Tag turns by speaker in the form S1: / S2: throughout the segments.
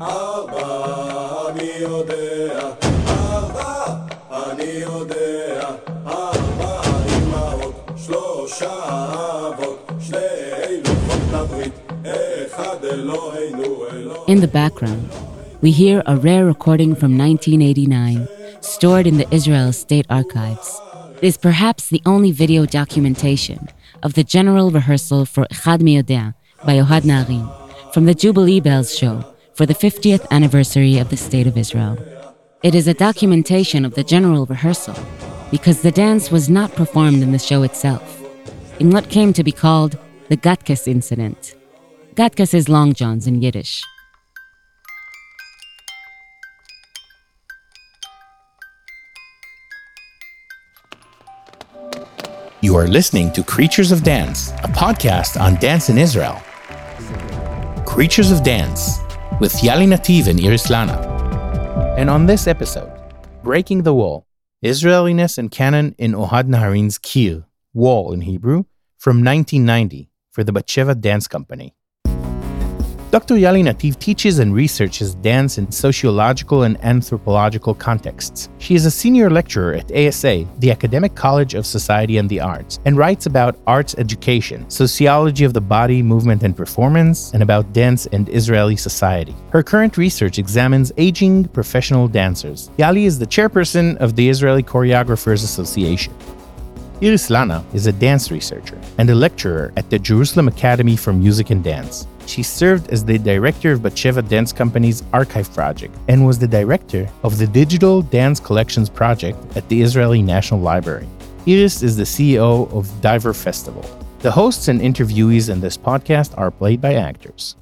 S1: In the background, we hear a rare recording from 1989, stored in the Israel State Archives. It is perhaps the only video documentation of the general rehearsal for Echad Miyodea by Ohad Naharin from the Jubilee Bells show for the 50th anniversary of the State of Israel. It is a documentation of the general rehearsal because the dance was not performed in the show itself, in what came to be called the Gatkes incident. Gatkes is long johns in Yiddish.
S2: You are listening to Creatures of Dance, a podcast on dance in Israel. Creatures of Dance with Yali Nativ and Iris Lana. And on this episode, Breaking the Wall Israeliness and Canon in Ohad Naharin's Kir, Wall in Hebrew, from 1990 for the Batsheva Dance Company. Dr. Yali Nativ teaches and researches dance in sociological and anthropological contexts. She is a senior lecturer at ASA, the Academic College of Society and the Arts, and writes about arts education, sociology of the body, movement, and performance, and about dance and Israeli society. Her current research examines aging professional dancers. Yali is the chairperson of the Israeli Choreographers Association. Iris Lana is a dance researcher and a lecturer at the Jerusalem Academy for Music and Dance. She served as the director of Batsheva Dance Company's archive project and was the director of the Digital Dance Collections project at the Israeli National Library. Iris is the CEO of Diver Festival. The hosts and interviewees in this podcast are played by actors.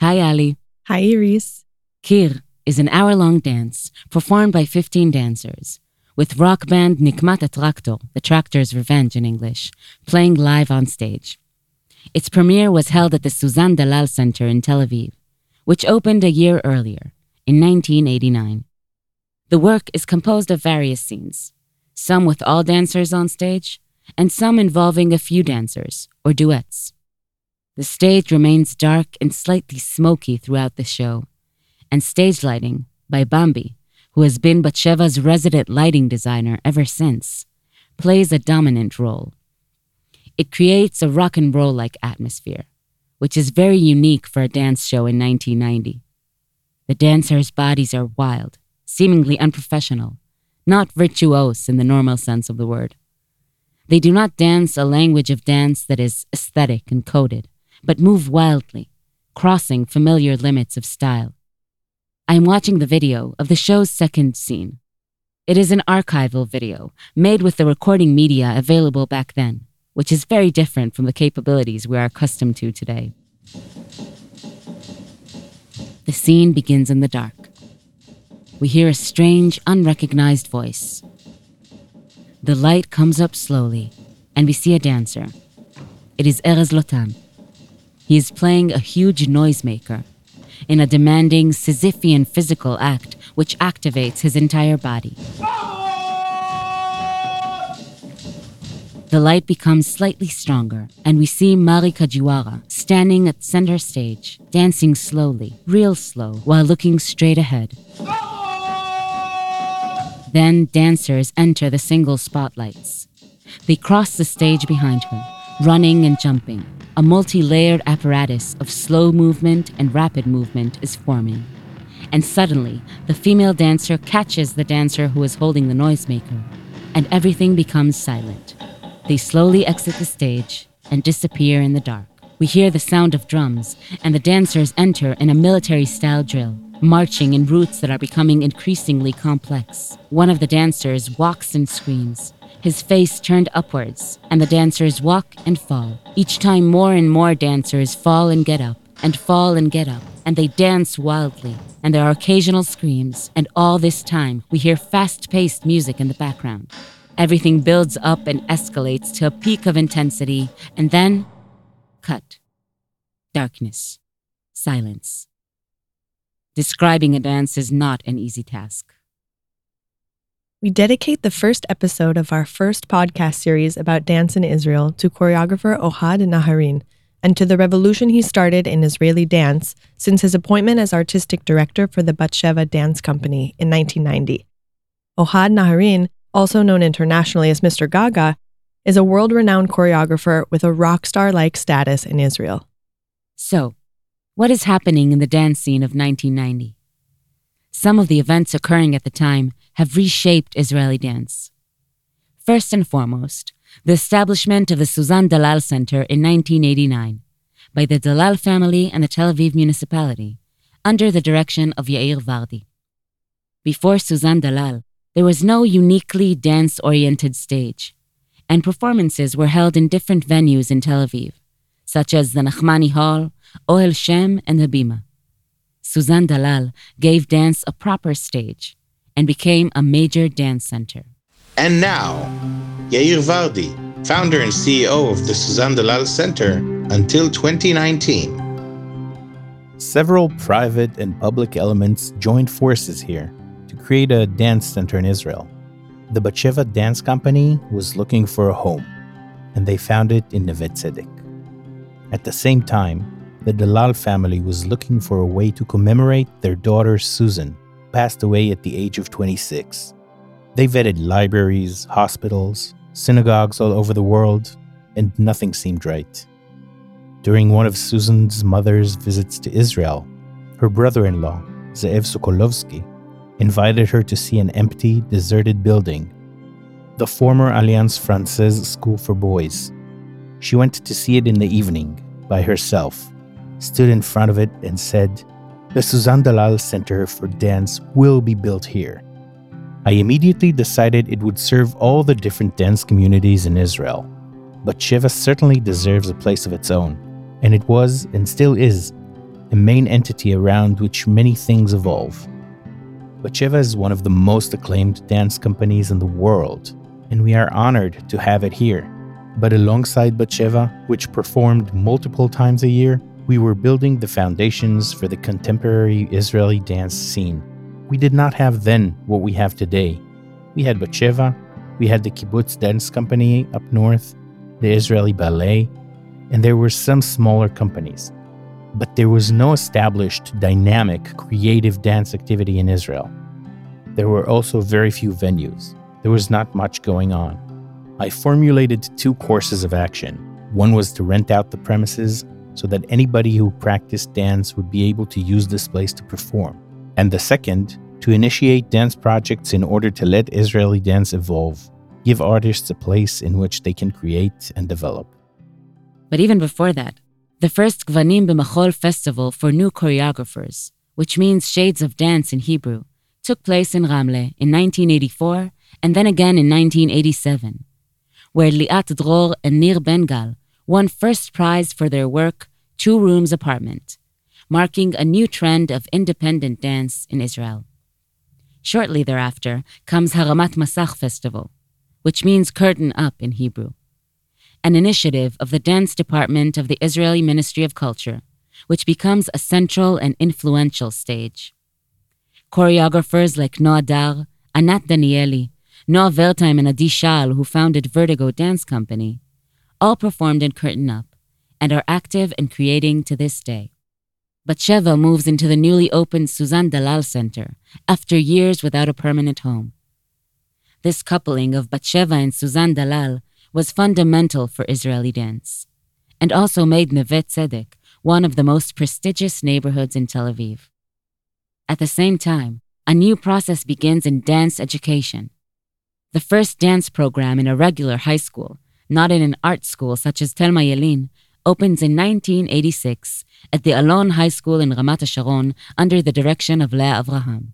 S1: Hi, Yali.
S3: Hi, Iris.
S1: Kir is an hour long dance performed by 15 dancers, with rock band Nikmat Traktor, the Tractor's Revenge in English, playing live on stage. Its premiere was held at the Suzanne Dalal Center in Tel Aviv, which opened a year earlier, in 1989. The work is composed of various scenes, some with all dancers on stage, and some involving a few dancers, or duets. The stage remains dark and slightly smoky throughout the show, and stage lighting by Bambi, who has been Batsheva's resident lighting designer ever since, plays a dominant role. It creates a rock and roll like atmosphere, which is very unique for a dance show in 1990. The dancers' bodies are wild, seemingly unprofessional, not virtuose in the normal sense of the word. They do not dance a language of dance that is aesthetic and coded, but move wildly, crossing familiar limits of style. I am watching the video of the show's second scene. It is an archival video made with the recording media available back then which is very different from the capabilities we are accustomed to today. The scene begins in the dark. We hear a strange, unrecognized voice. The light comes up slowly, and we see a dancer. It is Erez Lotan. He is playing a huge noisemaker in a demanding Sisyphean physical act which activates his entire body. The light becomes slightly stronger, and we see Mari Kajiwara standing at center stage, dancing slowly, real slow, while looking straight ahead. Then dancers enter the single spotlights. They cross the stage behind her, running and jumping. A multi layered apparatus of slow movement and rapid movement is forming. And suddenly, the female dancer catches the dancer who is holding the noisemaker, and everything becomes silent. They slowly exit the stage and disappear in the dark. We hear the sound of drums, and the dancers enter in a military style drill, marching in routes that are becoming increasingly complex. One of the dancers walks and screams, his face turned upwards, and the dancers walk and fall. Each time, more and more dancers fall and get up, and fall and get up, and they dance wildly, and there are occasional screams, and all this time, we hear fast paced music in the background. Everything builds up and escalates to a peak of intensity, and then cut. Darkness. Silence. Describing a dance is not an easy task.
S3: We dedicate the first episode of our first podcast series about dance in Israel to choreographer Ohad Naharin, and to the revolution he started in Israeli dance since his appointment as artistic director for the Batsheva Dance Company in 1990. Ohad Naharin, also known internationally as Mr. Gaga, is a world renowned choreographer with a rock star like status in Israel.
S1: So, what is happening in the dance scene of 1990? Some of the events occurring at the time have reshaped Israeli dance. First and foremost, the establishment of the Suzan Dalal Center in 1989 by the Dalal family and the Tel Aviv municipality under the direction of Yair Vardi. Before Suzan Dalal, there was no uniquely dance oriented stage, and performances were held in different venues in Tel Aviv, such as the Nachmani Hall, Ohel Shem, and the Bima. Suzan Dalal gave dance a proper stage and became a major dance center.
S2: And now, Yair Vardi, founder and CEO of the Suzan Dalal Center until 2019. Several private and public elements joined forces here to create a dance center in Israel. The Batsheva Dance Company was looking for a home, and they found it in Neve Tzedek. At the same time, the Dalal family was looking for a way to commemorate their daughter Susan, passed away at the age of 26. They vetted libraries, hospitals, synagogues all over the world, and nothing seemed right. During one of Susan's mother's visits to Israel, her brother in law, Zeev Sokolovsky, invited her to see an empty, deserted building, the former Alliance Francaise School for Boys. She went to see it in the evening by herself, stood in front of it, and said, The Suzan Dalal Center for Dance will be built here. I immediately decided it would serve all the different dance communities in Israel. But Batsheva certainly deserves a place of its own, and it was, and still is, a main entity around which many things evolve. Batsheva is one of the most acclaimed dance companies in the world, and we are honored to have it here. But alongside Batsheva, which performed multiple times a year, we were building the foundations for the contemporary Israeli dance scene we did not have then what we have today. We had Batsheva, we had the Kibbutz Dance Company up north, the Israeli Ballet, and there were some smaller companies. But there was no established, dynamic, creative dance activity in Israel. There were also very few venues. There was not much going on. I formulated two courses of action. One was to rent out the premises so that anybody who practiced dance would be able to use this place to perform and the second, to initiate dance projects in order to let Israeli dance evolve, give artists a place in which they can create and develop.
S1: But even before that, the first Gvanim B'Machol festival for new choreographers, which means shades of dance in Hebrew, took place in Ramle in 1984 and then again in 1987, where Liat Dror and Nir Ben Gal won first prize for their work Two Rooms Apartment, marking a new trend of independent dance in Israel. Shortly thereafter comes Haramat Masach Festival, which means curtain up in Hebrew, an initiative of the dance department of the Israeli Ministry of Culture, which becomes a central and influential stage. Choreographers like Noa Dar, Anat Danieli, Noa Wertheim, and Adi Shal, who founded Vertigo Dance Company, all performed in Curtain Up and are active and creating to this day. Batsheva moves into the newly opened Suzan Dalal Center after years without a permanent home. This coupling of Batsheva and Suzan Dalal was fundamental for Israeli dance, and also made Neve Tzedek one of the most prestigious neighborhoods in Tel Aviv. At the same time, a new process begins in dance education. The first dance program in a regular high school, not in an art school such as Thelma Yellin, opens in 1986 at the Alon High School in Ramat HaSharon under the direction of Leah Avraham,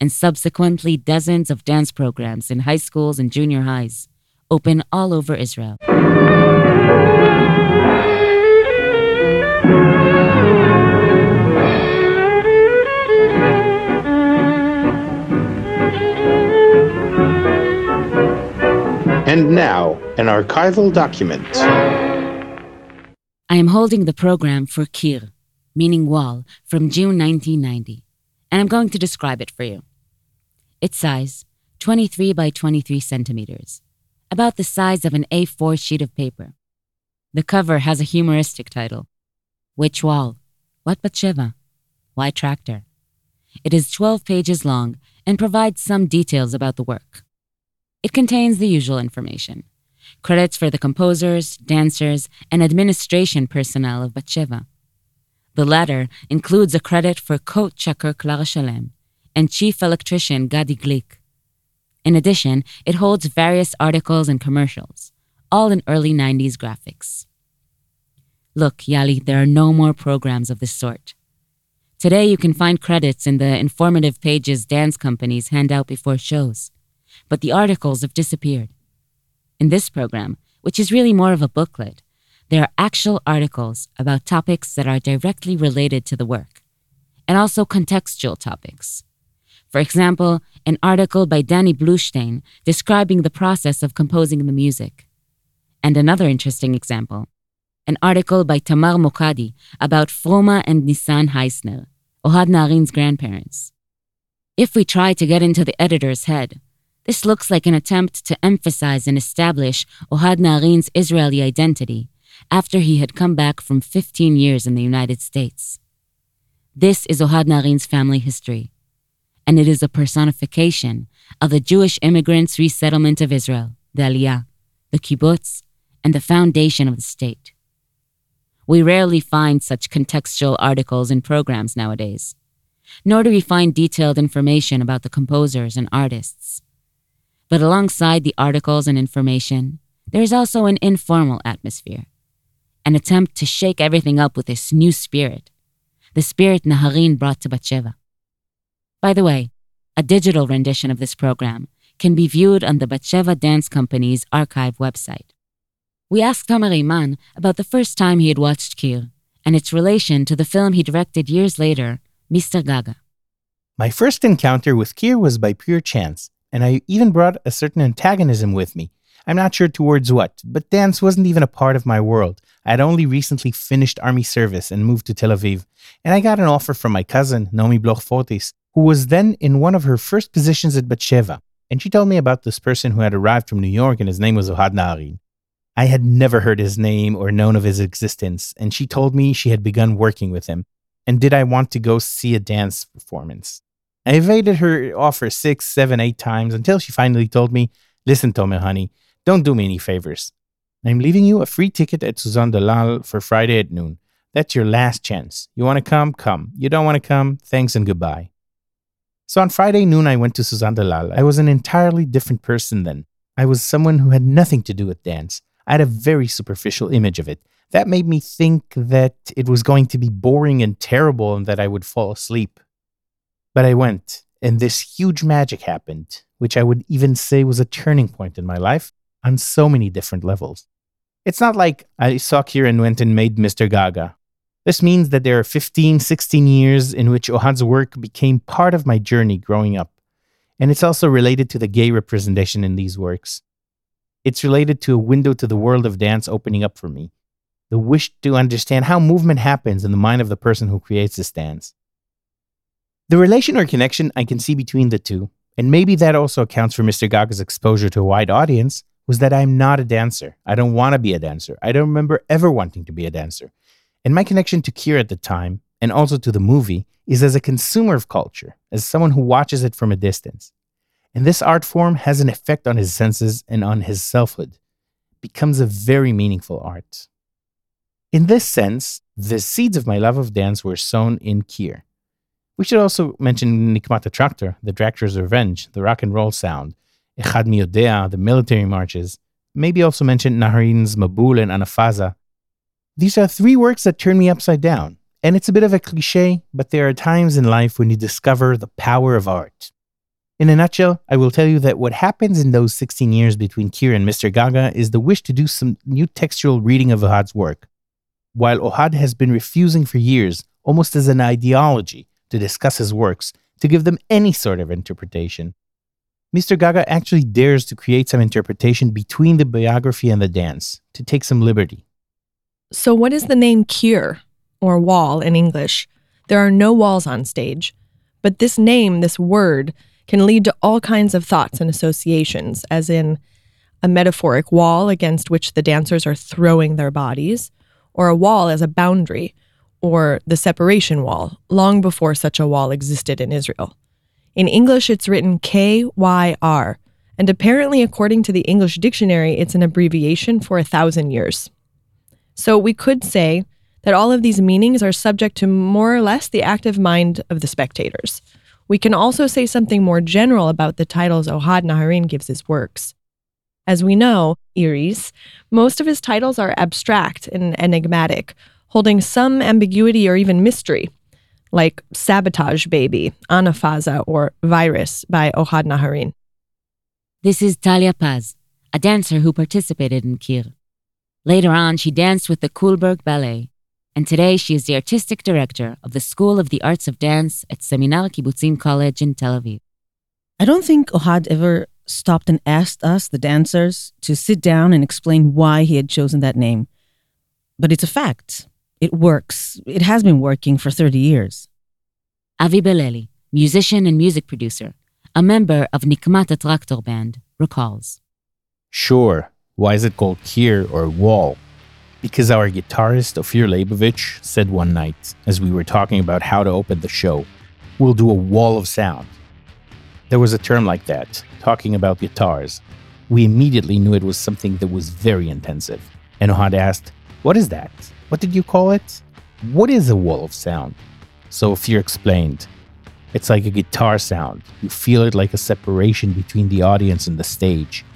S1: and subsequently dozens of dance programs in high schools and junior highs open all over Israel.
S2: And now, an archival document.
S1: I am holding the program for Kir, meaning wall, from June 1990, and I'm going to describe it for you. Its size 23 by 23 centimeters, about the size of an A4 sheet of paper. The cover has a humoristic title Which Wall? What Batsheva? Why Tractor? It is 12 pages long and provides some details about the work. It contains the usual information credits for the composers, dancers, and administration personnel of Batsheva. The latter includes a credit for coat checker Clara Shalem and chief electrician Gadi Glick. In addition, it holds various articles and commercials, all in early 90s graphics. Look, Yali, there are no more programs of this sort. Today, you can find credits in the informative pages dance companies hand out before shows, but the articles have disappeared. In this program, which is really more of a booklet, there are actual articles about topics that are directly related to the work, and also contextual topics. For example, an article by Danny Bluestein describing the process of composing the music. And another interesting example, an article by Tamar Mokadi about Froma and Nissan Heisner, Ohad Naharin's grandparents. If we try to get into the editor's head, this looks like an attempt to emphasize and establish Ohad Naharin's Israeli identity after he had come back from 15 years in the United States. This is Ohad Naharin's family history and it is a personification of the Jewish immigrants' resettlement of Israel, the Aliyah, the kibbutz, and the foundation of the state. We rarely find such contextual articles in programs nowadays, nor do we find detailed information about the composers and artists. But alongside the articles and information, there is also an informal atmosphere, an attempt to shake everything up with this new spirit, the spirit Naharin brought to Batsheva. By the way, a digital rendition of this program can be viewed on the Batsheva Dance Company's archive website. We asked Tomer Heymann about the first time he had watched Kir and its relation to the film he directed years later, Mr. Gaga.
S2: My first encounter with Kir was by pure chance, and I even brought a certain antagonism with me. I'm not sure towards what, but dance wasn't even a part of my world. I had only recently finished army service and moved to Tel Aviv, and I got an offer from my cousin, Naomi Bloch Fortis, who was then in one of her first positions at Batsheva, and she told me about this person who had arrived from New York and his name was Ohad Naharin. I had never heard his name or known of his existence, and she told me she had begun working with him, and did I want to go see a dance performance. I evaded her offer six, seven, eight times until she finally told me, Listen, Tomer, honey, don't do me any favors. I'm leaving you a free ticket at Suzanne Dalal for Friday at noon. That's your last chance. You want to come? Come. You don't want to come? Thanks and goodbye. So on Friday noon, I went to Suzanne Dalal. I was an entirely different person then. I was someone who had nothing to do with dance. I had a very superficial image of it. That made me think that it was going to be boring and terrible and that I would fall asleep. But I went, and this huge magic happened, which I would even say was a turning point in my life on so many different levels. It's not like I saw Kir and went and made Mr. Gaga. This means that there are 15, 16 years in which Ohad's work became part of my journey growing up. And it's also related to the gay representation in these works. It's related to a window to the world of dance opening up for me, the wish to understand how movement happens in the mind of the person who creates this dance. The relation or connection I can see between the two, and maybe that also accounts for Mr. Gaga's exposure to a wide audience, was that I'm not a dancer. I don't want to be a dancer. I don't remember ever wanting to be a dancer. And my connection to Kir at the time, and also to the movie, is as a consumer of culture, as someone who watches it from a distance. And this art form has an effect on his senses and on his selfhood. It becomes a very meaningful art. In this sense, the seeds of my love of dance were sown in Kir. We should also mention Nikmat Tractor, the Tractor's Revenge, the rock and roll sound, Echad Mi Yodea, the military marches. Maybe also mention Naharin's Mabul and Anafaza, these are three works that turn me upside down. And it's a bit of a cliche, but there are times in life when you discover the power of art. In a nutshell, I will tell you that what happens in those 16 years between Kir and Mr. Gaga is the wish to do some new textual reading of Ohad's work. While Ohad has been refusing for years, almost as an ideology, to discuss his works, to give them any sort of interpretation, Mr. Gaga actually dares to create some interpretation between the biography and the dance, to take some liberty.
S3: So, what is the name Kir, or wall in English? There are no walls on stage, but this name, this word, can lead to all kinds of thoughts and associations, as in, a metaphoric wall against which the dancers are throwing their bodies, or a wall as a boundary, or the separation wall, long before such a wall existed in Israel. In English, it's written K Y R, and apparently, according to the English dictionary, it's an abbreviation for a thousand years. So we could say that all of these meanings are subject to more or less the active mind of the spectators. We can also say something more general about the titles Ohad Naharin gives his works. As we know, Iris, most of his titles are abstract and enigmatic, holding some ambiguity or even mystery, like Sabotage Baby, Anafaza, or Virus by Ohad Naharin.
S1: This is Talia Paz, a dancer who participated in Kir. Later on, she danced with the Cullberg Ballet, and today she is the artistic director of the School of the Arts of Dance at Seminar Kibbutzim College in Tel Aviv.
S4: I don't think Ohad ever stopped and asked us, the dancers, to sit down and explain why he had chosen that name. But it's a fact. It works. It has been working for 30 years.
S1: Avi Beleli, musician and music producer, a member of Nikmat Traktor Band, recalls.
S2: Sure, why is it called Kir or Wall? Because our guitarist Ofir Leibovich said one night, as we were talking about how to open the show, we'll do a wall of sound. There was a term like that, talking about guitars. We immediately knew it was something that was very intensive. And Ohad asked, What is that? What did you call it? What is a wall of sound? So Ofir explained, It's like a guitar sound. You feel it like a separation between the audience and the stage.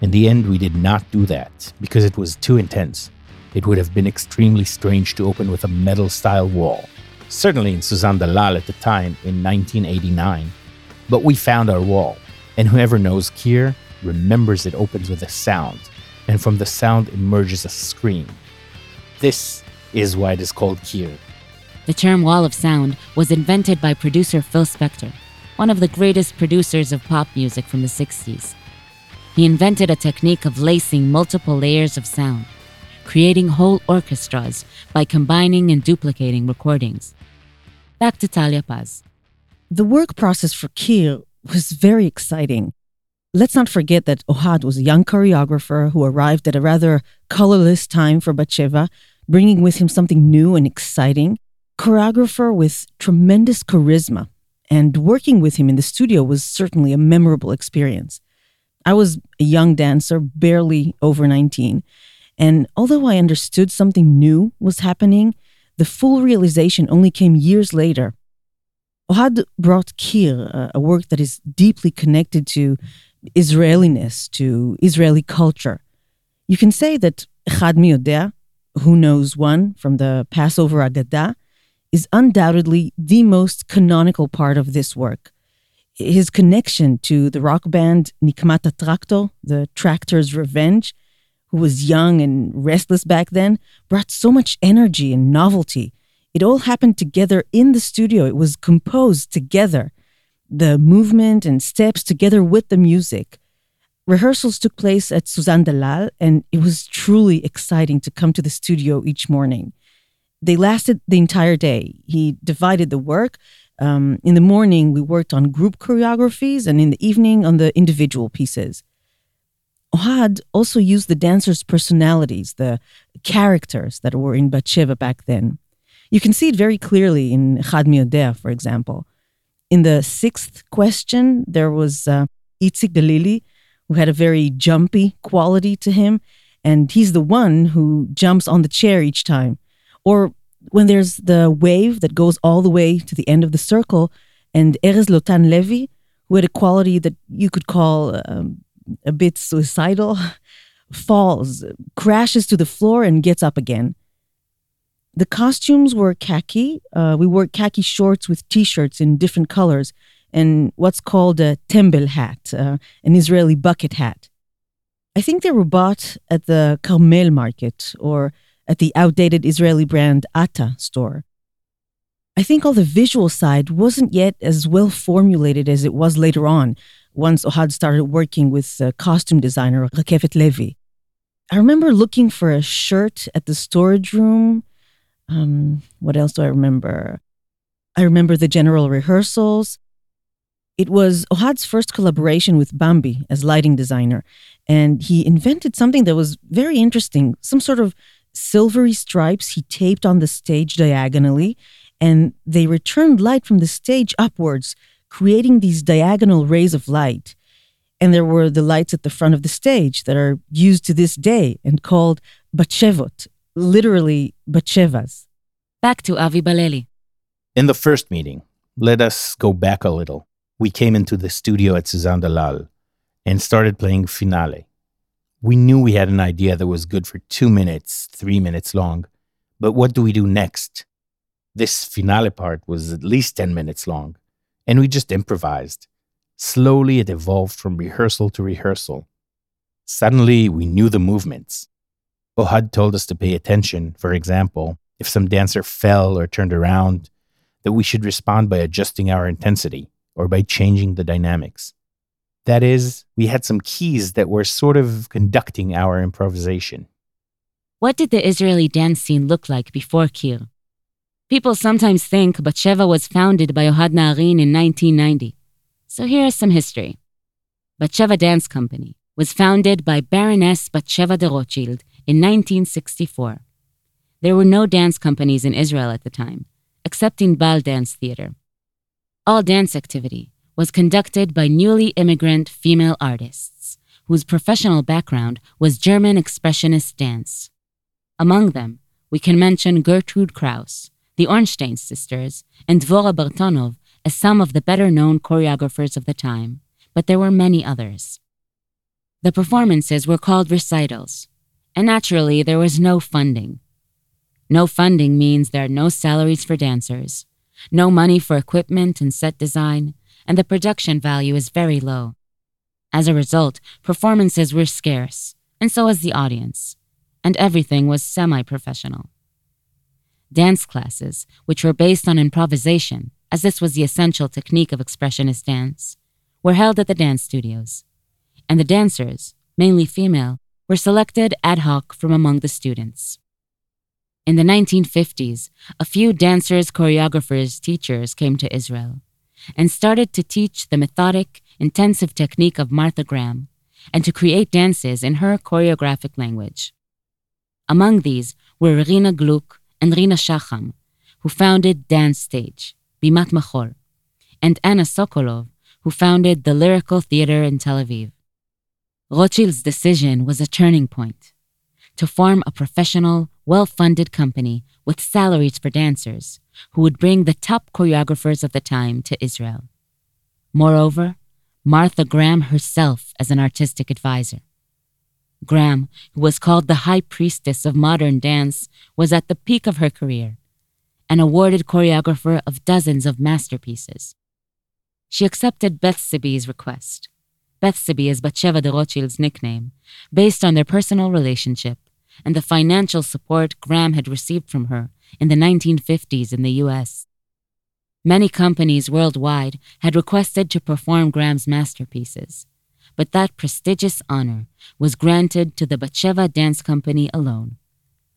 S2: In the end, we did not do that because it was too intense. It would have been extremely strange to open with a metal style wall, certainly in Suzanne Dalal at the time in 1989. But we found our wall, and whoever knows Kir remembers it opens with a sound, and from the sound emerges a scream. This is why it is called Kir.
S1: The term wall of sound was invented by producer Phil Spector, one of the greatest producers of pop music from the 60s. He invented a technique of lacing multiple layers of sound, creating whole orchestras by combining and duplicating recordings. Back to Talia Paz.
S4: The work process for Kir was very exciting. Let's not forget that Ohad was a young choreographer who arrived at a rather colorless time for Batsheva, bringing with him something new and exciting. Choreographer with tremendous charisma, and working with him in the studio was certainly a memorable experience. I was a young dancer, barely over 19. And although I understood something new was happening, the full realization only came years later. Ohad brought Kir, a work that is deeply connected to Israeliness, to Israeli culture. You can say that Echad Mi who knows one from the Passover Agadah, is undoubtedly the most canonical part of this work his connection to the rock band Nikmat Traktor, the Tractor's Revenge, who was young and restless back then, brought so much energy and novelty. It all happened together in the studio. It was composed together. The movement and steps together with the music. Rehearsals took place at Suzanne Dalal, and it was truly exciting to come to the studio each morning. They lasted the entire day. He divided the work um, in the morning, we worked on group choreographies, and in the evening, on the individual pieces. Ohad also used the dancers' personalities, the characters that were in Batsheva back then. You can see it very clearly in Echad Mi Yodea, for example. In the sixth question, there was uh, Itzik Galili, who had a very jumpy quality to him, and he's the one who jumps on the chair each time. Or when there's the wave that goes all the way to the end of the circle, and Erez Lotan Levi, who had a quality that you could call um, a bit suicidal, falls, crashes to the floor, and gets up again. The costumes were khaki. Uh, we wore khaki shorts with t shirts in different colors and what's called a tembel hat, uh, an Israeli bucket hat. I think they were bought at the Carmel market or at the outdated Israeli brand Ata store. I think all the visual side wasn't yet as well formulated as it was later on, once Ohad started working with the costume designer Rakefet Levi. I remember looking for a shirt at the storage room. Um, what else do I remember? I remember the general rehearsals. It was Ohad's first collaboration with Bambi as lighting designer, and he invented something that was very interesting some sort of silvery stripes he taped on the stage diagonally, and they returned light from the stage upwards, creating these diagonal rays of light. And there were the lights at the front of the stage that are used to this day and called batshevot, literally batshevas.
S1: Back to Avi Baleli.
S2: In the first meeting, let us go back a little. We came into the studio at Suzanne Dalal and started playing Finale. We knew we had an idea that was good for two minutes, three minutes long, but what do we do next? This finale part was at least 10 minutes long, and we just improvised. Slowly, it evolved from rehearsal to rehearsal. Suddenly, we knew the movements. Ohad told us to pay attention, for example, if some dancer fell or turned around, that we should respond by adjusting our intensity or by changing the dynamics. That is, we had some keys that were sort of conducting our improvisation.
S1: What did the Israeli dance scene look like before Kir? People sometimes think Batsheva was founded by Ohad Naharin in 1990. So here is some history. Batsheva Dance Company was founded by Baroness Batsheva de Rothschild in 1964. There were no dance companies in Israel at the time, except Inbal Dance Theater. All dance activity was conducted by newly immigrant female artists, whose professional background was German Expressionist dance. Among them, we can mention Gertrude Kraus, the Ornstein sisters, and Dvora Bartonov as some of the better known choreographers of the time, but there were many others. The performances were called recitals, and naturally, there was no funding. No funding means there are no salaries for dancers, no money for equipment and set design, and the production value is very low. As a result, performances were scarce, and so was the audience, and everything was semi professional. Dance classes, which were based on improvisation, as this was the essential technique of expressionist dance, were held at the dance studios, and the dancers, mainly female, were selected ad hoc from among the students. In the 1950s, a few dancers, choreographers, teachers came to Israel and started to teach the methodic, intensive technique of Martha Graham and to create dances in her choreographic language. Among these were Rina Gluck and Rina Shacham, who founded Dance Stage, Bimat Machol, and Anna Sokolow, who founded the Lyrical Theater in Tel Aviv. Rothschild's decision was a turning point to form a professional, well funded company with salaries for dancers who would bring the top choreographers of the time to Israel. Moreover, Martha Graham herself as an artistic advisor. Graham, who was called the high priestess of modern dance, was at the peak of her career, an awarded choreographer of dozens of masterpieces. She accepted Bethsabee's request. Bethsabee is Batsheva de Rothschild's nickname, based on their personal relationship and the financial support Graham had received from her in the 1950s in the US. Many companies worldwide had requested to perform Graham's masterpieces, but that prestigious honor was granted to the Batsheva Dance Company alone,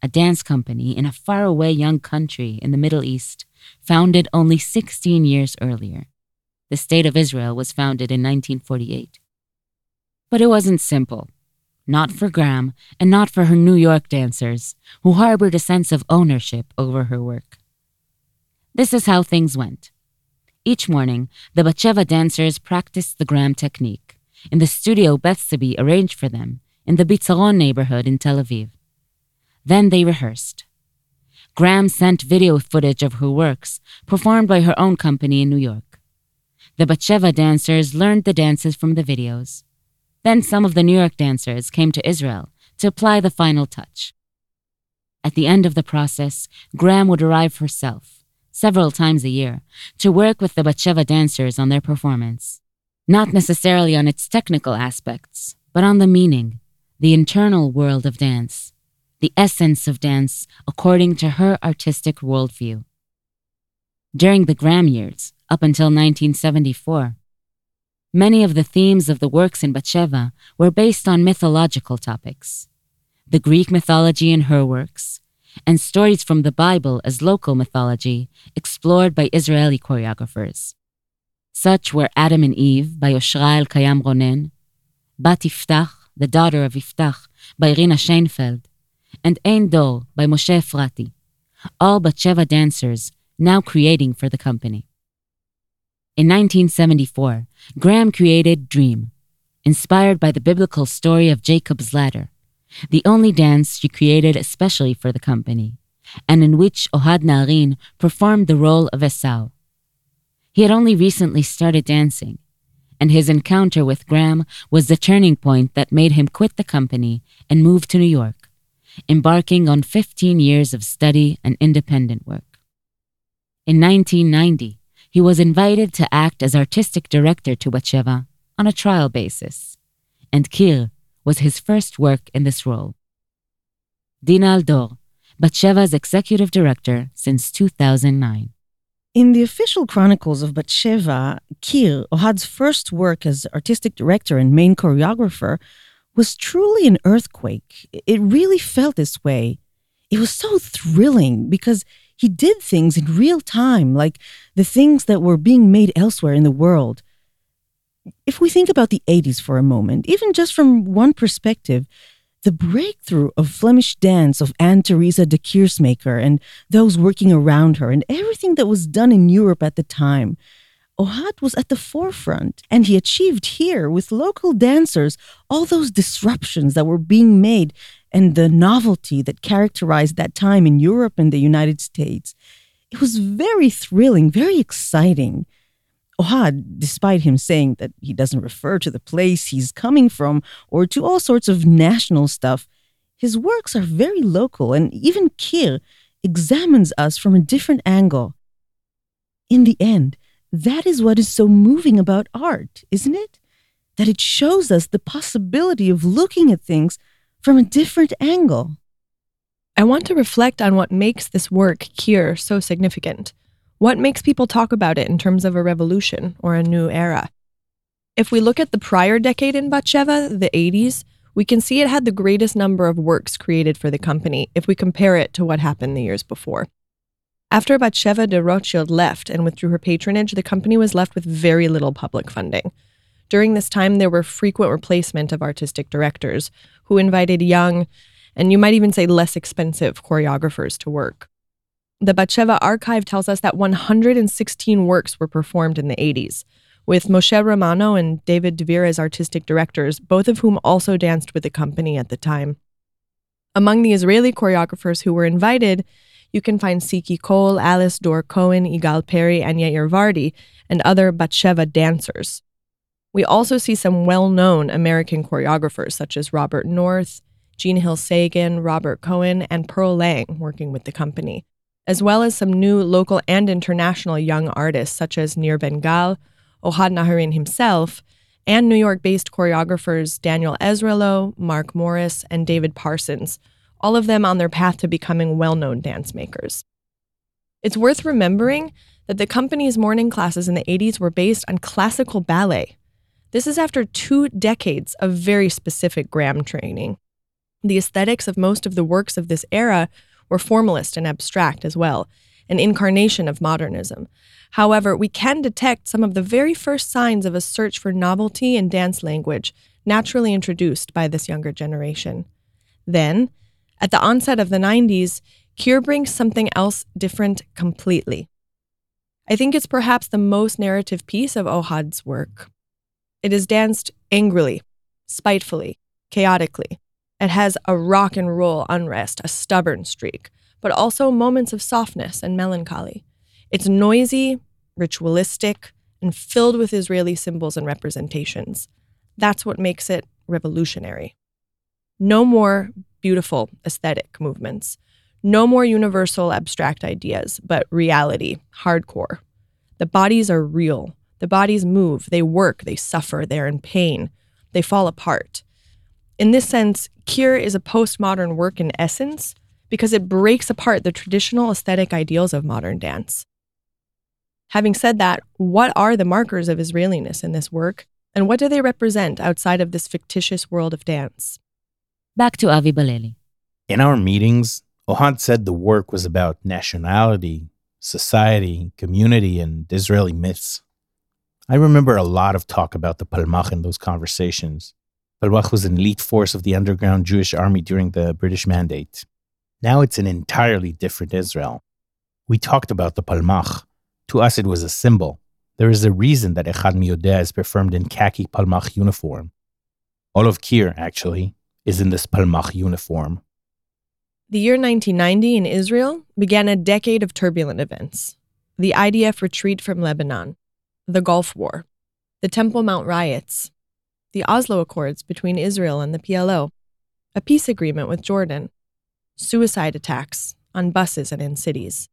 S1: a dance company in a faraway young country in the Middle East, founded only 16 years earlier. The State of Israel was founded in 1948. But it wasn't simple not for Graham, and not for her New York dancers, who harbored a sense of ownership over her work. This is how things went. Each morning, the Batsheva dancers practiced the Graham technique in the studio Bethsabee arranged for them in the Bitzaron neighborhood in Tel Aviv. Then they rehearsed. Graham sent video footage of her works, performed by her own company in New York. The Batsheva dancers learned the dances from the videos then some of the New York dancers came to Israel to apply the final touch. At the end of the process, Graham would arrive herself, several times a year, to work with the Batsheva dancers on their performance, not necessarily on its technical aspects, but on the meaning, the internal world of dance, the essence of dance according to her artistic worldview. During the Graham years, up until 1974, Many of the themes of the works in Batsheva were based on mythological topics. The Greek mythology in her works, and stories from the Bible as local mythology explored by Israeli choreographers. Such were Adam and Eve by Oshra Elkayam Ronen, Bat Iftach, the daughter of Iftach, by Rina Sheinfeld, and Ein Dor by Moshe Efrati, all Batsheva dancers now creating for the company. In 1974, Graham created Dream, inspired by the biblical story of Jacob's ladder, the only dance she created especially for the company, and in which Ohad Naharin performed the role of Esau. He had only recently started dancing, and his encounter with Graham was the turning point that made him quit the company and move to New York, embarking on 15 years of study and independent work. In 1990, he was invited to act as artistic director to Batsheva on a trial basis, and Kir was his first work in this role. Dina Aldor, Batsheva's executive director since 2009.
S4: In the official chronicles of Batsheva, Kir, Ohad's first work as artistic director and main choreographer, was truly an earthquake. It really felt this way. It was so thrilling because he did things in real time, like the things that were being made elsewhere in the world. If we think about the 80s for a moment, even just from one perspective, the breakthrough of Flemish dance of Anne Teresa de Keersmaeker and those working around her and everything that was done in Europe at the time. Ohad was at the forefront, and he achieved here with local dancers all those disruptions that were being made and the novelty that characterized that time in Europe and the United States. It was very thrilling, very exciting. Ohad, despite him saying that he doesn't refer to the place he's coming from or to all sorts of national stuff, his works are very local, and even Kir examines us from a different angle. In the end, that is what is so moving about art, isn't it? That it shows us the possibility of looking at things from a different angle.
S3: I want to reflect on what makes this work, Kir, so significant. What makes people talk about it in terms of a revolution or a new era? If we look at the prior decade in Batsheva, the 80s, we can see it had the greatest number of works created for the company if we compare it to what happened the years before. After Batsheva de Rothschild left and withdrew her patronage, the company was left with very little public funding. During this time, there were frequent replacement of artistic directors who invited young, and you might even say less expensive choreographers to work. The Batsheva archive tells us that 116 works were performed in the 80s, with Moshe Romano and David Dvir as artistic directors, both of whom also danced with the company at the time. Among the Israeli choreographers who were invited, you can find Siki Cole, Alice Dor Cohen, Igal Perry, and Yair Vardi, and other Batsheva dancers. We also see some well known American choreographers such as Robert North, Gene Hill Sagan, Robert Cohan, and Pearl Lang working with the company as well as some new local and international young artists such as Nir Ben Gal, Ohad Naharin himself, and New York based choreographers Daniel Ezralow, Mark Morris, and David Parsons, all of them on their path to becoming well known dance makers. It's worth remembering that the company's morning classes in the 80s were based on classical ballet. This is after two decades of very specific Graham training. The aesthetics of most of the works of this era were formalist and abstract as well, an incarnation of modernism. However, we can detect some of the very first signs of a search for novelty in dance language naturally introduced by this younger generation. Then, at the onset of the 90s, Kir brings something else different completely. I think it's perhaps the most narrative piece of Ohad's work. It is danced angrily, spitefully, chaotically, it has a rock and roll unrest, a stubborn streak, but also moments of softness and melancholy. It's noisy, ritualistic, and filled with Israeli symbols and representations. That's what makes it revolutionary. No more beautiful aesthetic movements. No more universal abstract ideas, but reality, hardcore. The bodies are real. The bodies move, they work, they suffer, they're in pain, they fall apart. In this sense, Kir is a postmodern work in essence because it breaks apart the traditional aesthetic ideals of modern dance. Having said that, what are the markers of Israeliness in this work, and what do they represent outside of this fictitious world of dance?
S1: Back to Avi Baleli.
S2: In our meetings, Ohad said the work was about nationality, society, community, and Israeli myths. I remember a lot of talk about the Palmach in those conversations. Palmach was an elite force of the underground Jewish army during the British Mandate. Now it's an entirely different Israel. We talked about the Palmach. To us, it was a symbol. There is a reason that Echad Miyodea is performed in khaki Palmach uniform. All of Kir, actually, is in this Palmach uniform.
S3: The year 1990 in Israel began a decade of turbulent events. The IDF retreat from Lebanon, the Gulf War, the Temple Mount riots, the Oslo Accords between Israel and the PLO, a peace agreement with Jordan, suicide attacks on buses and in cities,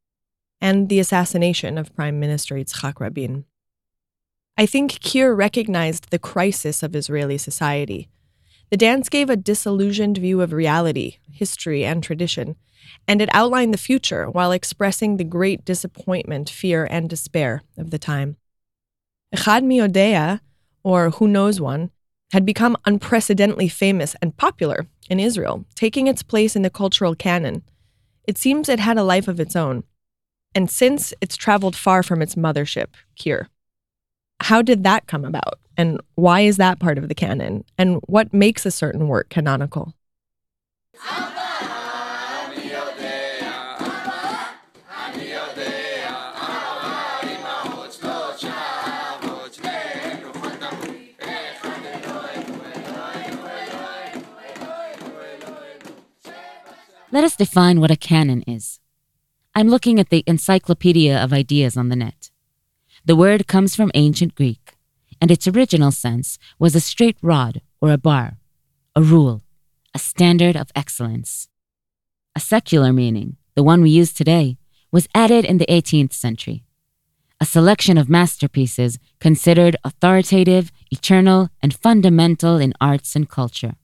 S3: and the assassination of Prime Minister Yitzhak Rabin. I think Kir recognized the crisis of Israeli society. The dance gave a disillusioned view of reality, history, and tradition, and it outlined the future while expressing the great disappointment, fear, and despair of the time. Echad Miyodea, or Who Knows One, had become unprecedentedly famous and popular in Israel, taking its place in the cultural canon. It seems it had a life of its own. And since it's traveled far from its mothership, Kir. How did that come about? And why is that part of the canon? And what makes a certain work canonical?
S1: Let us define what a canon is. I'm looking at the Encyclopedia of Ideas on the net. The word comes from ancient Greek, and its original sense was a straight rod or a bar, a rule, a standard of excellence. A secular meaning, the one we use today, was added in the 18th century. A selection of masterpieces considered authoritative, eternal, and fundamental in arts and culture.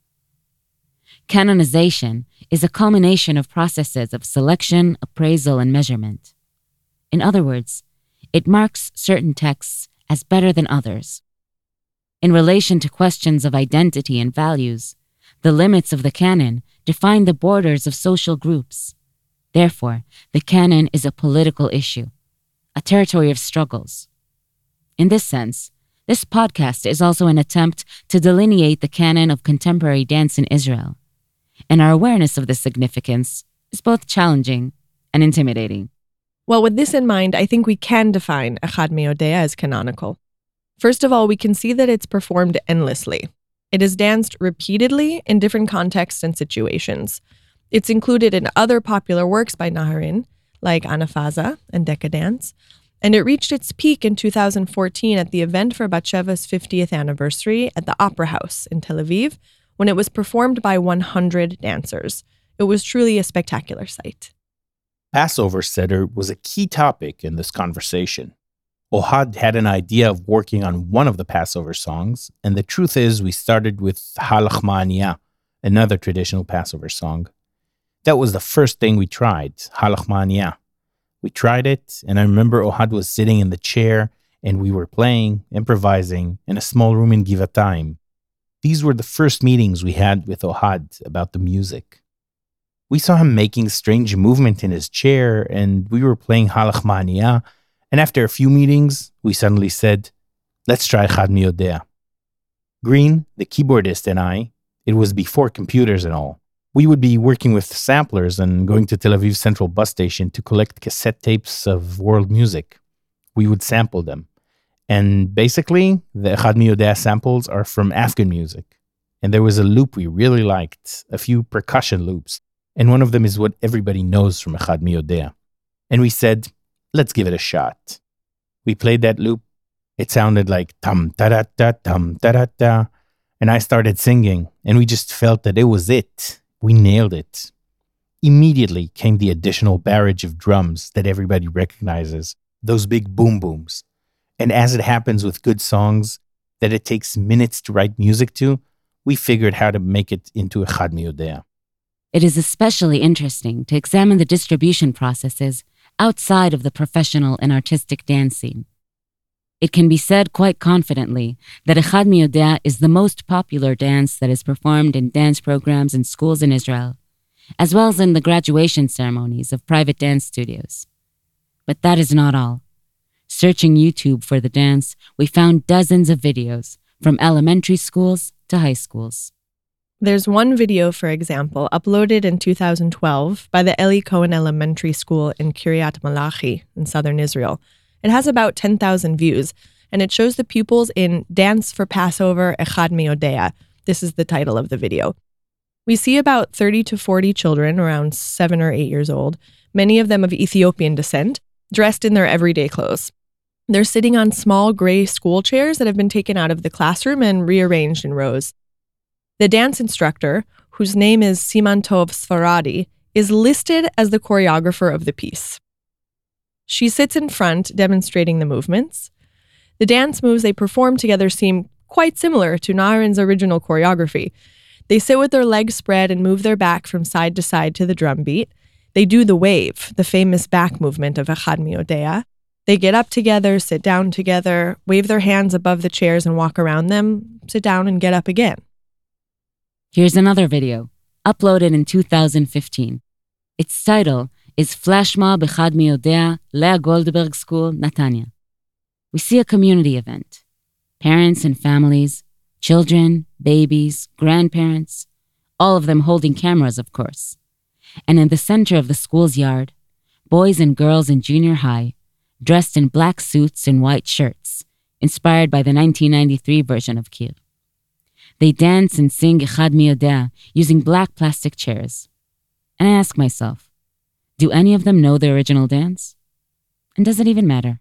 S1: Canonization is a culmination of processes of selection, appraisal, and measurement. In other words, it marks certain texts as better than others. In relation to questions of identity and values, the limits of the canon define the borders of social groups. Therefore, the canon is a political issue, a territory of struggles. In this sense, this podcast is also an attempt to delineate the canon of contemporary dance in Israel and our awareness of this significance is both challenging and intimidating.
S3: Well, with this in mind, I think we can define Echad Miyodea as canonical. First of all, we can see that it's performed endlessly. It is danced repeatedly in different contexts and situations. It's included in other popular works by Naharin, like Anaphaza and Decadence, and it reached its peak in 2014 at the event for Batsheva's 50th anniversary at the Opera House in Tel Aviv, when it was performed by 100 dancers. It was truly a spectacular sight.
S2: Passover Seder was a key topic in this conversation. Ohad had an idea of working on one of the Passover songs, and the truth is, we started with Ha Lachma Anya, another traditional Passover song. That was the first thing we tried, Ha Lachma Anya. We tried it, and I remember Ohad was sitting in the chair, and we were playing, improvising, in a small room in Givatayim, these were the first meetings we had with Ohad about the music. We saw him making strange movement in his chair, and we were playing Ha Lachma Anya, and after a few meetings, we suddenly said, let's try Chad Miyodea. Green, the keyboardist, and I, it was before computers and all, we would be working with samplers and going to Tel Aviv Central bus station to collect cassette tapes of world music. We would sample them. And basically, the Echad Miyodea samples are from Afghan music. And there was a loop we really liked, a few percussion loops. And one of them is what everybody knows from Echad Miyodea. And we said, let's give it a shot. We played that loop. It sounded like tam ta da da tam ta da da. And I started singing, and we just felt that it was it. We nailed it. Immediately came the additional barrage of drums that everybody recognizes, those big boom booms. And as it happens with good songs that it takes minutes to write music to, we figured how to make it into a Chad Miyodea.
S1: It is especially interesting to examine the distribution processes outside of the professional and artistic dance scene. It can be said quite confidently that Echad Miyodea is the most popular dance that is performed in dance programs in schools in Israel, as well as in the graduation ceremonies of private dance studios. But that is not all. Searching YouTube for the dance, we found dozens of videos, from elementary schools to high schools.
S3: There's one video, for example, uploaded in 2012 by the Eli Cohen Elementary School in Kiryat Malachi in southern Israel. It has about 10,000 views, and it shows the pupils in Dance for Passover Echad Miodea. This is the title of the video. We see about 30 to 40 children, around seven or eight years old, many of them of Ethiopian descent, dressed in their everyday clothes. They're sitting on small gray school chairs that have been taken out of the classroom and rearranged in rows. The dance instructor, whose name is Siman Tov Sfaradi, is listed as the choreographer of the piece. She sits in front demonstrating the movements. The dance moves they perform together seem quite similar to Naharin's original choreography. They sit with their legs spread and move their back from side to side to the drum beat. They do the wave, the famous back movement of Echad Miodea. They get up together, sit down together, wave their hands above the chairs and walk around them, sit down and get up again.
S1: Here's another video, uploaded in 2015. Its title is Flash Mob Echad Miodea, Leah Goldberg School, Netanya. We see a community event. Parents and families, children, babies, grandparents, all of them holding cameras, of course. And in the center of the school's yard, boys and girls in junior high, dressed in black suits and white shirts, inspired by the 1993 version of Kir. They dance and sing Echad Miodea using black plastic chairs. And I ask myself, do any of them know the original dance? And does it even matter?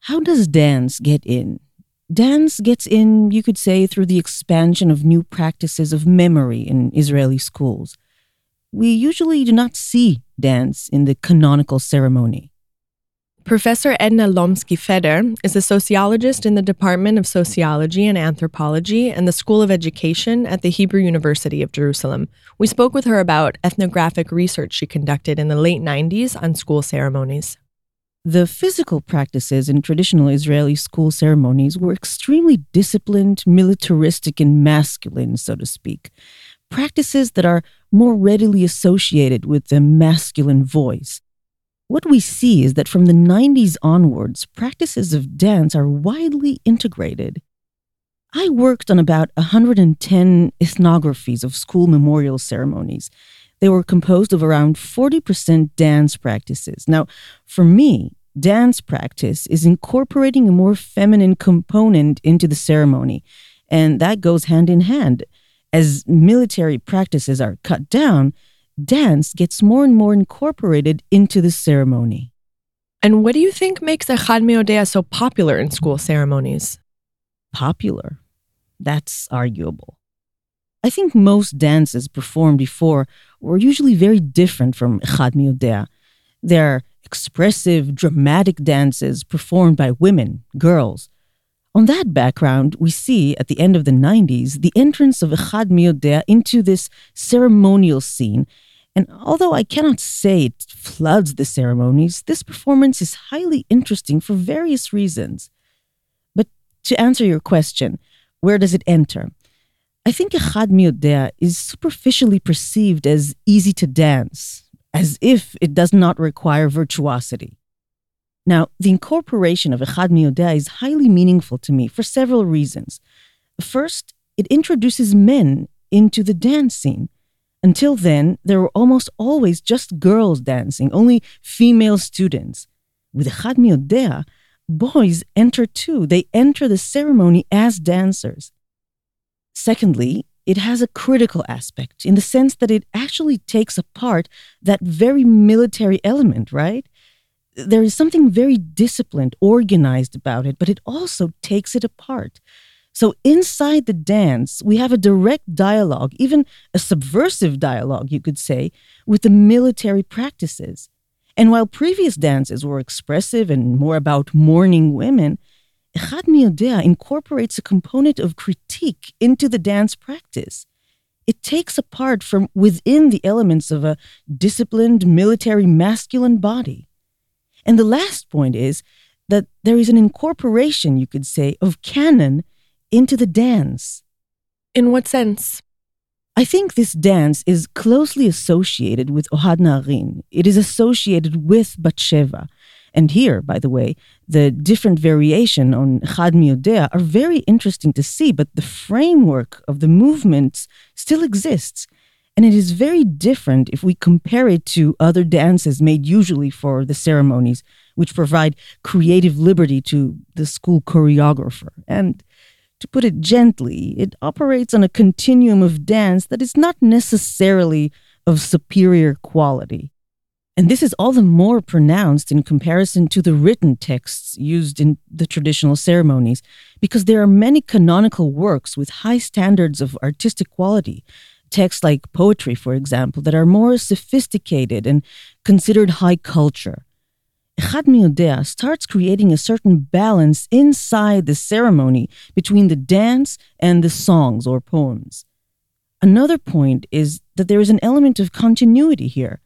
S4: How does dance get in? Dance gets in, you could say, through the expansion of new practices of memory in Israeli schools. We usually do not see dance in the canonical ceremony.
S3: Professor Edna Lomsky Feder is a sociologist in the Department of Sociology and Anthropology and the School of Education at the Hebrew University of Jerusalem. We spoke with her about ethnographic research she conducted in the late 90s on school ceremonies.
S4: The physical practices in traditional Israeli school ceremonies were extremely disciplined, militaristic, and masculine, so to speak. Practices that are more readily associated with the masculine voice. What we see is that from the 90s onwards, practices of dance are widely integrated. I worked on about 110 ethnographies of school memorial ceremonies. They were composed of around 40% dance practices. Now, for me, dance practice is incorporating a more feminine component into the ceremony, and that goes hand in hand. As military practices are cut down, dance gets more and more incorporated into the ceremony.
S3: And what do you think makes Echad Miodea so popular in school ceremonies?
S4: Popular? That's arguable. I think most dances performed before were usually very different from Echad Miodea. They're expressive, dramatic dances performed by women, girls. On that background, we see at the end of the 90s the entrance of Echad Miodea into this ceremonial scene and although I cannot say it floods the ceremonies, this performance is highly interesting for various reasons. But to answer your question, where does it enter? I think Echad Miodea is superficially perceived as easy to dance, as if it does not require virtuosity. Now, the incorporation of Echad Miodea is highly meaningful to me for several reasons. First, it introduces men into the dance scene. Until then, there were almost always just girls dancing, only female students. With Echad Miodea, boys enter too. They enter the ceremony as dancers. Secondly, it has a critical aspect in the sense that it actually takes apart that very military element, right? There is something very disciplined, organized about it, but it also takes it apart. So inside the dance, we have a direct dialogue, even a subversive dialogue, you could say, with the military practices. And while previous dances were expressive and more about mourning women, Echad Miodea incorporates a component of critique into the dance practice. It takes apart from within the elements of a disciplined military masculine body. And the last point is that there is an incorporation, you could say, of canon into the dance.
S3: In what sense?
S4: I think this dance is closely associated with Ohad Naharin. It is associated with Batsheva. and here, by the way, the different variation on Chad Miodea are very interesting to see, but the framework of the movements still exists. And it is very different if we compare it to other dances made usually for the ceremonies, which provide creative liberty to the school choreographer. And to put it gently, it operates on a continuum of dance that is not necessarily of superior quality. And this is all the more pronounced in comparison to the written texts used in the traditional ceremonies, because there are many canonical works with high standards of artistic quality, texts like poetry, for example, that are more sophisticated and considered high culture. Echad Miodea starts creating a certain balance inside the ceremony between the dance and the songs or poems. Another point is that there is an element of continuity here.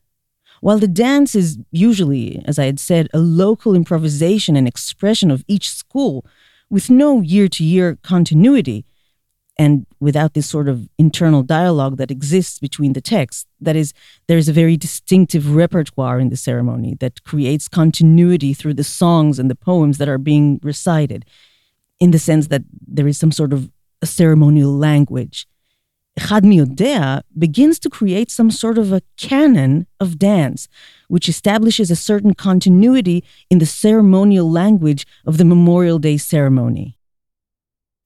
S4: While the dance is usually, as I had said, a local improvisation and expression of each school with no year to year continuity, and without this sort of internal dialogue that exists between the texts. That is, there is a very distinctive repertoire in the ceremony that creates continuity through the songs and the poems that are being recited, in the sense that there is some sort of a ceremonial language. Echad Miodea begins to create some sort of a canon of dance, which establishes a certain continuity in the ceremonial language of the Memorial Day ceremony.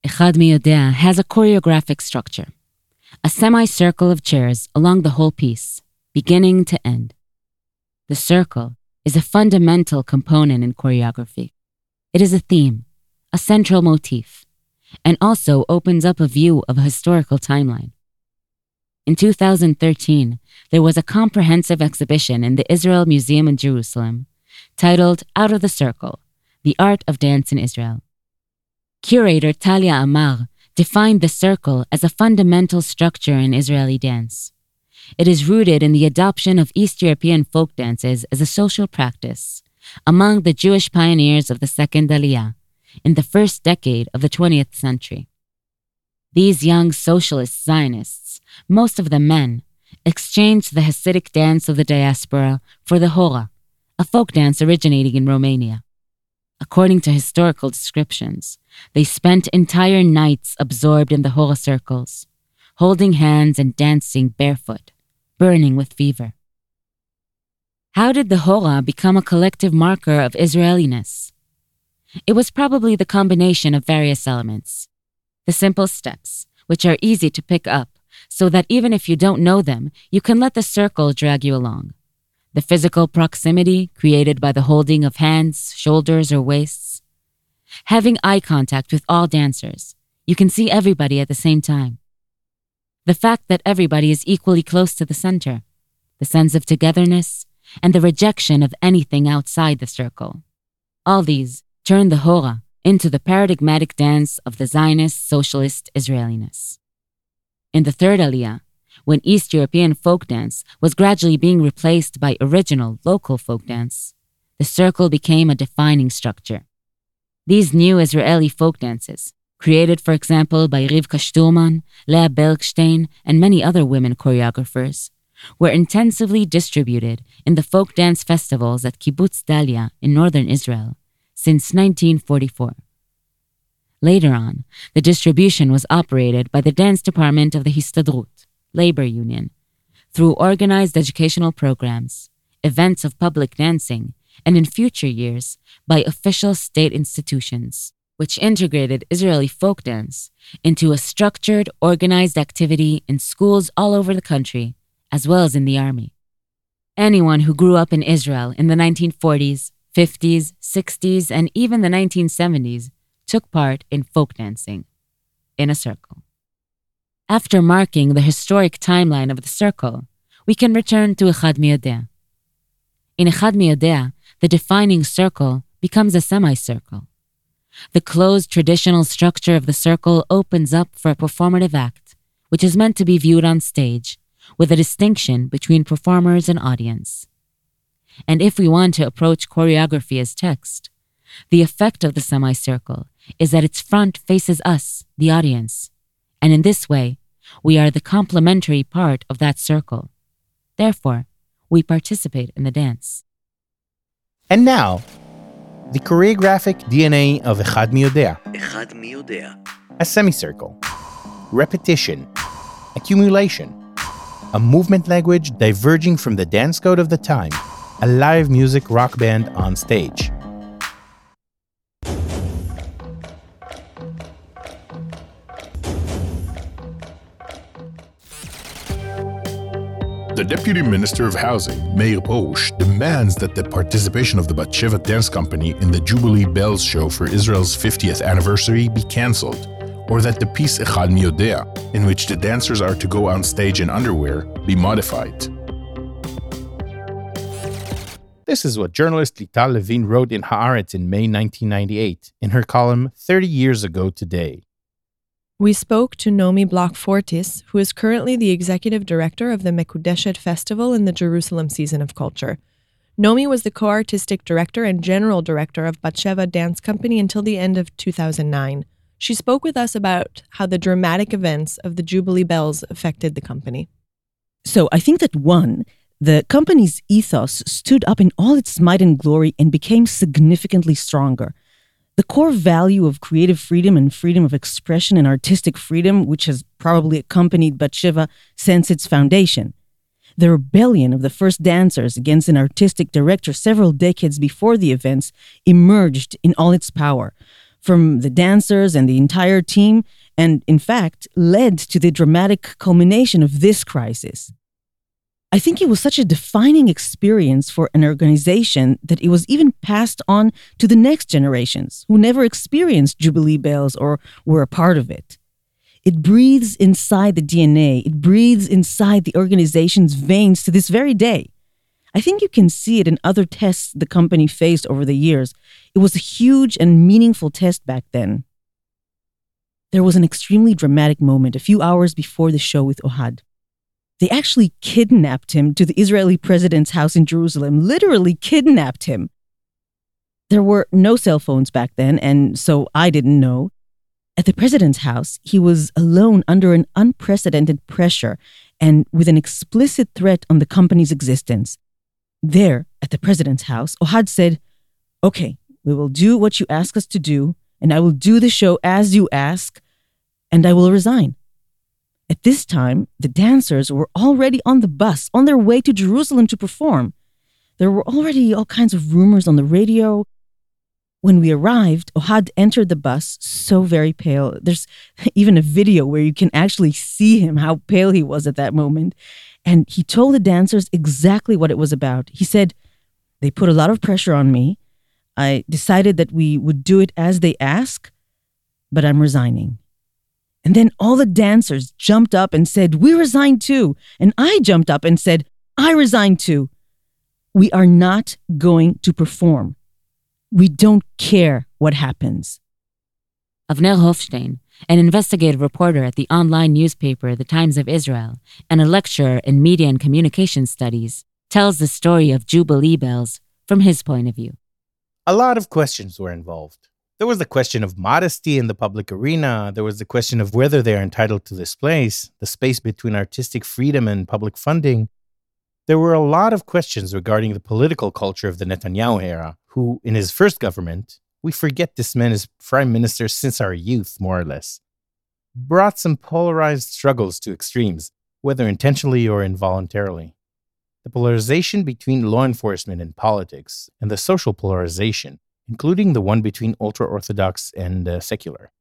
S1: Echad Miodea has a choreographic structure, a semicircle of chairs along the whole piece, beginning to end. The circle is a fundamental component in choreography. It is a theme, a central motif, and also opens up a view of a historical timeline. In 2013, there was a comprehensive exhibition in the Israel Museum in Jerusalem titled Out of the Circle The Art of Dance in Israel. Curator Talia Amar defined the circle as a fundamental structure in Israeli dance. It is rooted in the adoption of East European folk dances as a social practice among the Jewish pioneers of the Second Aliyah in the first decade of the 20th century. These young socialist Zionists, most of them men, exchanged the Hasidic dance of the diaspora for the Hora, a folk dance originating in Romania. According to historical descriptions, they spent entire nights absorbed in the Hora circles, holding hands and dancing barefoot, burning with fever. How did the Hora become a collective marker of Israeliness? It was probably the combination of various elements. The simple steps, which are easy to pick up, so that even if you don't know them, you can let the circle drag you along the physical proximity created by the holding of hands, shoulders, or waists. Having eye contact with all dancers, you can see everybody at the same time. The fact that everybody is equally close to the center, the sense of togetherness, and the rejection of anything outside the circle. All these turn the Hora into the paradigmatic dance of the Zionist socialist Israeliness. In the third Aliyah, when East European folk dance was gradually being replaced by original local folk dance, the circle became a defining structure. These new Israeli folk dances, created, for example, by Rivka Sturman, Leah Bergstein, and many other women choreographers, were intensively distributed in the folk dance festivals at Kibbutz Dalia in northern Israel since 1944. Later on, the distribution was operated by the dance department of the Histadrut labor union, through organized educational programs, events of public dancing, and in future years by official state institutions, which integrated Israeli folk dance into a structured, organized activity in schools all over the country, as well as in the army. Anyone who grew up in Israel in the 1940s, 50s, 60s, and even the 1970s took part in folk dancing in a circle. After marking the historic timeline of the circle, we can return to Echad Miodea. In Echad Miodea, the defining circle becomes a semicircle. The closed traditional structure of the circle opens up for a performative act, which is meant to be viewed on stage, with a distinction between performers and audience. And if we want to approach choreography as text, the effect of the semicircle is that its front faces us, the audience, and in this way, we are the complementary part of that circle. Therefore, we participate in the dance.
S2: And now, the choreographic DNA of Echad
S5: Miodea: Echad Miodea,
S2: A semicircle, repetition, accumulation, a movement language diverging from the dance code of the time, a live music rock band on stage.
S6: The Deputy Minister of Housing, Meir Porush, demands that the participation of the Batsheva Dance Company in the Jubilee Bells show for Israel's 50th anniversary be cancelled, or that the piece Echad Mi Yodea, in which the dancers are to go on stage in underwear, be modified.
S2: This is what journalist Lital Levine wrote in Haaretz in May 1998 in her column 30 Years Ago Today.
S3: We spoke to Nomi Bloch Fortis, who is currently the executive director of the Mekudeshet Festival in the Jerusalem Season of Culture. Nomi was the co artistic director and general director of Batsheva Dance Company until the end of 2009. She spoke with us about how the dramatic events of the Jubilee Bells affected the company.
S4: So I think that one, the company's ethos stood up in all its might and glory and became significantly stronger. The core value of creative freedom and freedom of expression and artistic freedom, which has probably accompanied Batsheva since its foundation. The rebellion of the first dancers against an artistic director several decades before the events emerged in all its power from the dancers and the entire team, and in fact, led to the dramatic culmination of this crisis. I think it was such a defining experience for an organization that it was even passed on to the next generations who never experienced Jubilee Bells or were a part of it. It breathes inside the DNA, it breathes inside the organization's veins to this very day. I think you can see it in other tests the company faced over the years. It was a huge and meaningful test back then. There was an extremely dramatic moment a few hours before the show with Ohad. They actually kidnapped him to the Israeli president's house in Jerusalem, literally kidnapped him. There were no cell phones back then, and so I didn't know. At the president's house, he was alone under an unprecedented pressure and with an explicit threat on the company's existence. There, at the president's house, Ohad said, Okay, we will do what you ask us to do, and I will do the show as you ask, and I will resign. At this time, the dancers were already on the bus, on their way to Jerusalem to perform. There were already all kinds of rumors on the radio. When we arrived, Ohad entered the bus so very pale. There's even a video where you can actually see him, how pale he was at that moment. And he told the dancers exactly what it was about. He said, They put a lot of pressure on me. I decided that we would do it as they ask, but I'm resigning. And then all the dancers jumped up and said, We resign too. And I jumped up and said, I resign too. We are not going to perform. We don't care what happens.
S1: Avner Hofstein, an investigative reporter at the online newspaper The Times of Israel and a lecturer in media and communication studies, tells the story of Jubilee Bells from his point of view.
S2: A lot of questions were involved. There was the question of modesty in the public arena. There was the question of whether they're entitled to this place, the space between artistic freedom and public funding. There were a lot of questions regarding the political culture of the Netanyahu era, who, in his first government, we forget this man is prime minister since our youth, more or less, brought some polarized struggles to extremes, whether intentionally or involuntarily. The polarization between law enforcement and politics, and the social polarization, including the one between ultra Orthodox and uh, secular.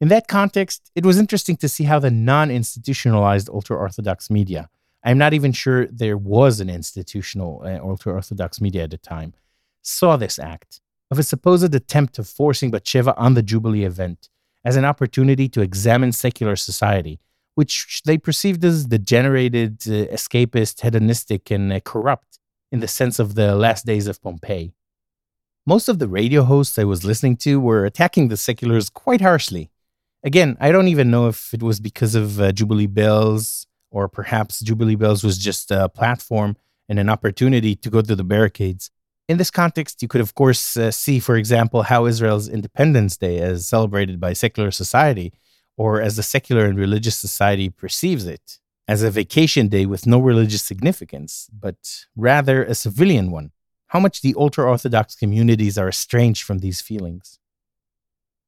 S2: In that context, it was interesting to see how the non institutionalized ultra Orthodox media, I'm not even sure there was an institutional uh, ultra Orthodox media at the time, saw this act of a supposed attempt of forcing Batsheva on the Jubilee event as an opportunity to examine secular society, which they perceived as degenerated, uh, escapist, hedonistic, and uh, corrupt in the sense of the last days of Pompeii. Most of the radio hosts I was listening to were attacking the seculars quite harshly. Again, I don't even know if it was because of uh, Jubilee Bells, or perhaps Jubilee Bells was just a platform and an opportunity to go to the barricades. In this context, you could, of course, uh, see, for example, how Israel's Independence Day, is celebrated by secular society, or as the secular and religious society perceives it, as a vacation day with no religious significance, but rather a civilian one, how much the ultra Orthodox communities are estranged from these feelings.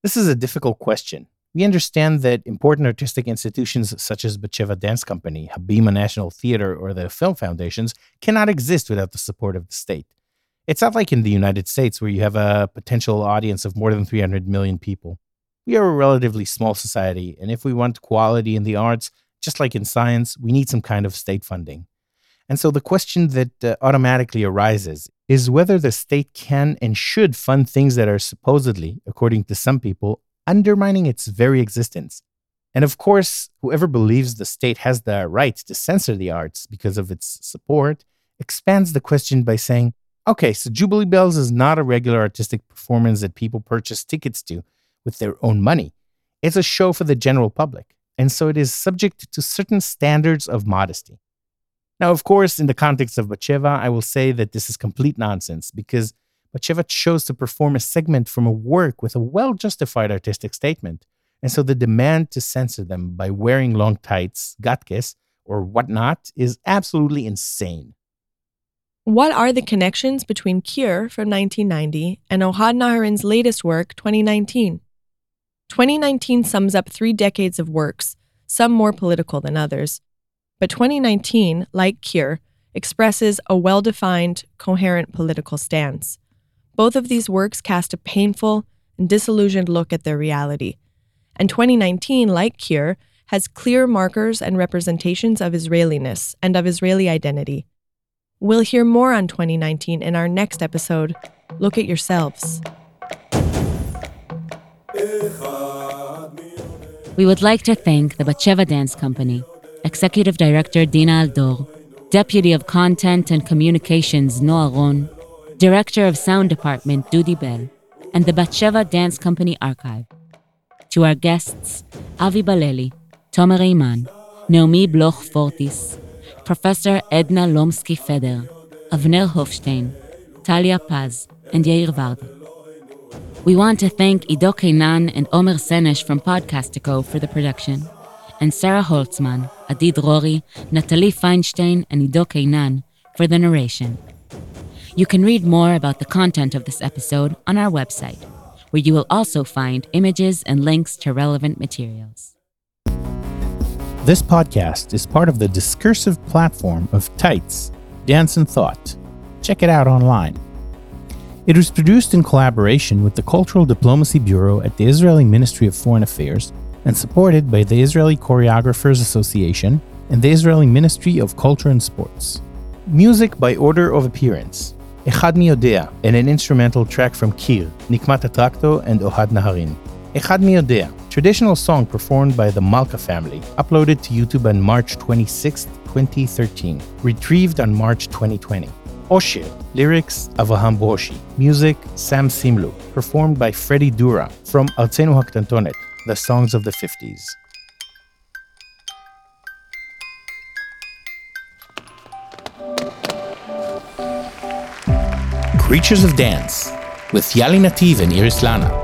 S2: This is a difficult question. We understand that important artistic institutions such as Batsheva Dance Company, Habima National Theater, or the Film Foundations cannot exist without the support of the state. It's not like in the United States where you have a potential audience of more than 300 million people. We are a relatively small society, and if we want quality in the arts, just like in science, we need some kind of state funding. And so the question that uh, automatically arises is whether the state can and should fund things that are supposedly, according to some people, undermining its very existence. And of course, whoever believes the state has the right to censor the arts because of its support expands the question by saying, okay, so Jubilee Bells is not a regular artistic performance that people purchase tickets to with their own money. It's a show for the general public, and so it is subject to certain standards of modesty. Now, of course, in the context of Batsheva, I will say that this is complete nonsense because Batsheva chose to perform a segment from a work with a well justified artistic statement. And so the demand to censor them by wearing long tights, gatkes, or whatnot is absolutely insane.
S3: What are the connections between Kir from 1990 and Ohad Naharin's latest work, 2019? 2019 sums up three decades of works, some more political than others, but 2019, like Kir, expresses a well defined, coherent political stance. Both of these works cast a painful and disillusioned look at their reality. And 2019, like Kir, has clear markers and representations of Israeliness and of Israeli identity. We'll hear more on 2019 in our next episode. Look at yourselves.
S1: We would like to thank the Batsheva Dance Company Executive Director Dina Aldor, Deputy of Content and Communications Noah Ron, Director of Sound Department Dudi Bell, and the Batsheva Dance Company Archive. To our guests, Avi Baleli, Tomer Heymann, Naomi Bloch Fortis, Professor Edna Lomsky Feder, Avner Hofstein, Talia Paz, and Yair Varda. We want to thank Ido Keinan and Omer Senesh from Podcastico for the production and Sarah Holtzman, Adi Drori, Natalie Feinstein, and Ido Keinan for the narration. You can read more about the content of this episode on our website, where you will also find images and links to relevant materials.
S2: This podcast is part of the discursive platform of Tights, Dance and Thought. Check it out online. It was produced in collaboration with the Cultural Diplomacy Bureau at the Israeli Ministry of Foreign Affairs and supported by the Israeli Choreographers Association and the Israeli Ministry of Culture and Sports. Music by order of appearance. Echad Mi Yodea, and an instrumental track from Kir, Nikmat HaTraktor, and Ohad Naharin. Echad Mi Yodea, traditional song performed by the Malka family, uploaded to YouTube on March 26, 2013, retrieved on March 2020. Oshir, lyrics Avraham Broshi, music Sam Simlu, performed by Freddy Dura from Artsenu Haktantonet, the songs of the 50s. Creatures of Dance with Yali Nativ and Iris Lana.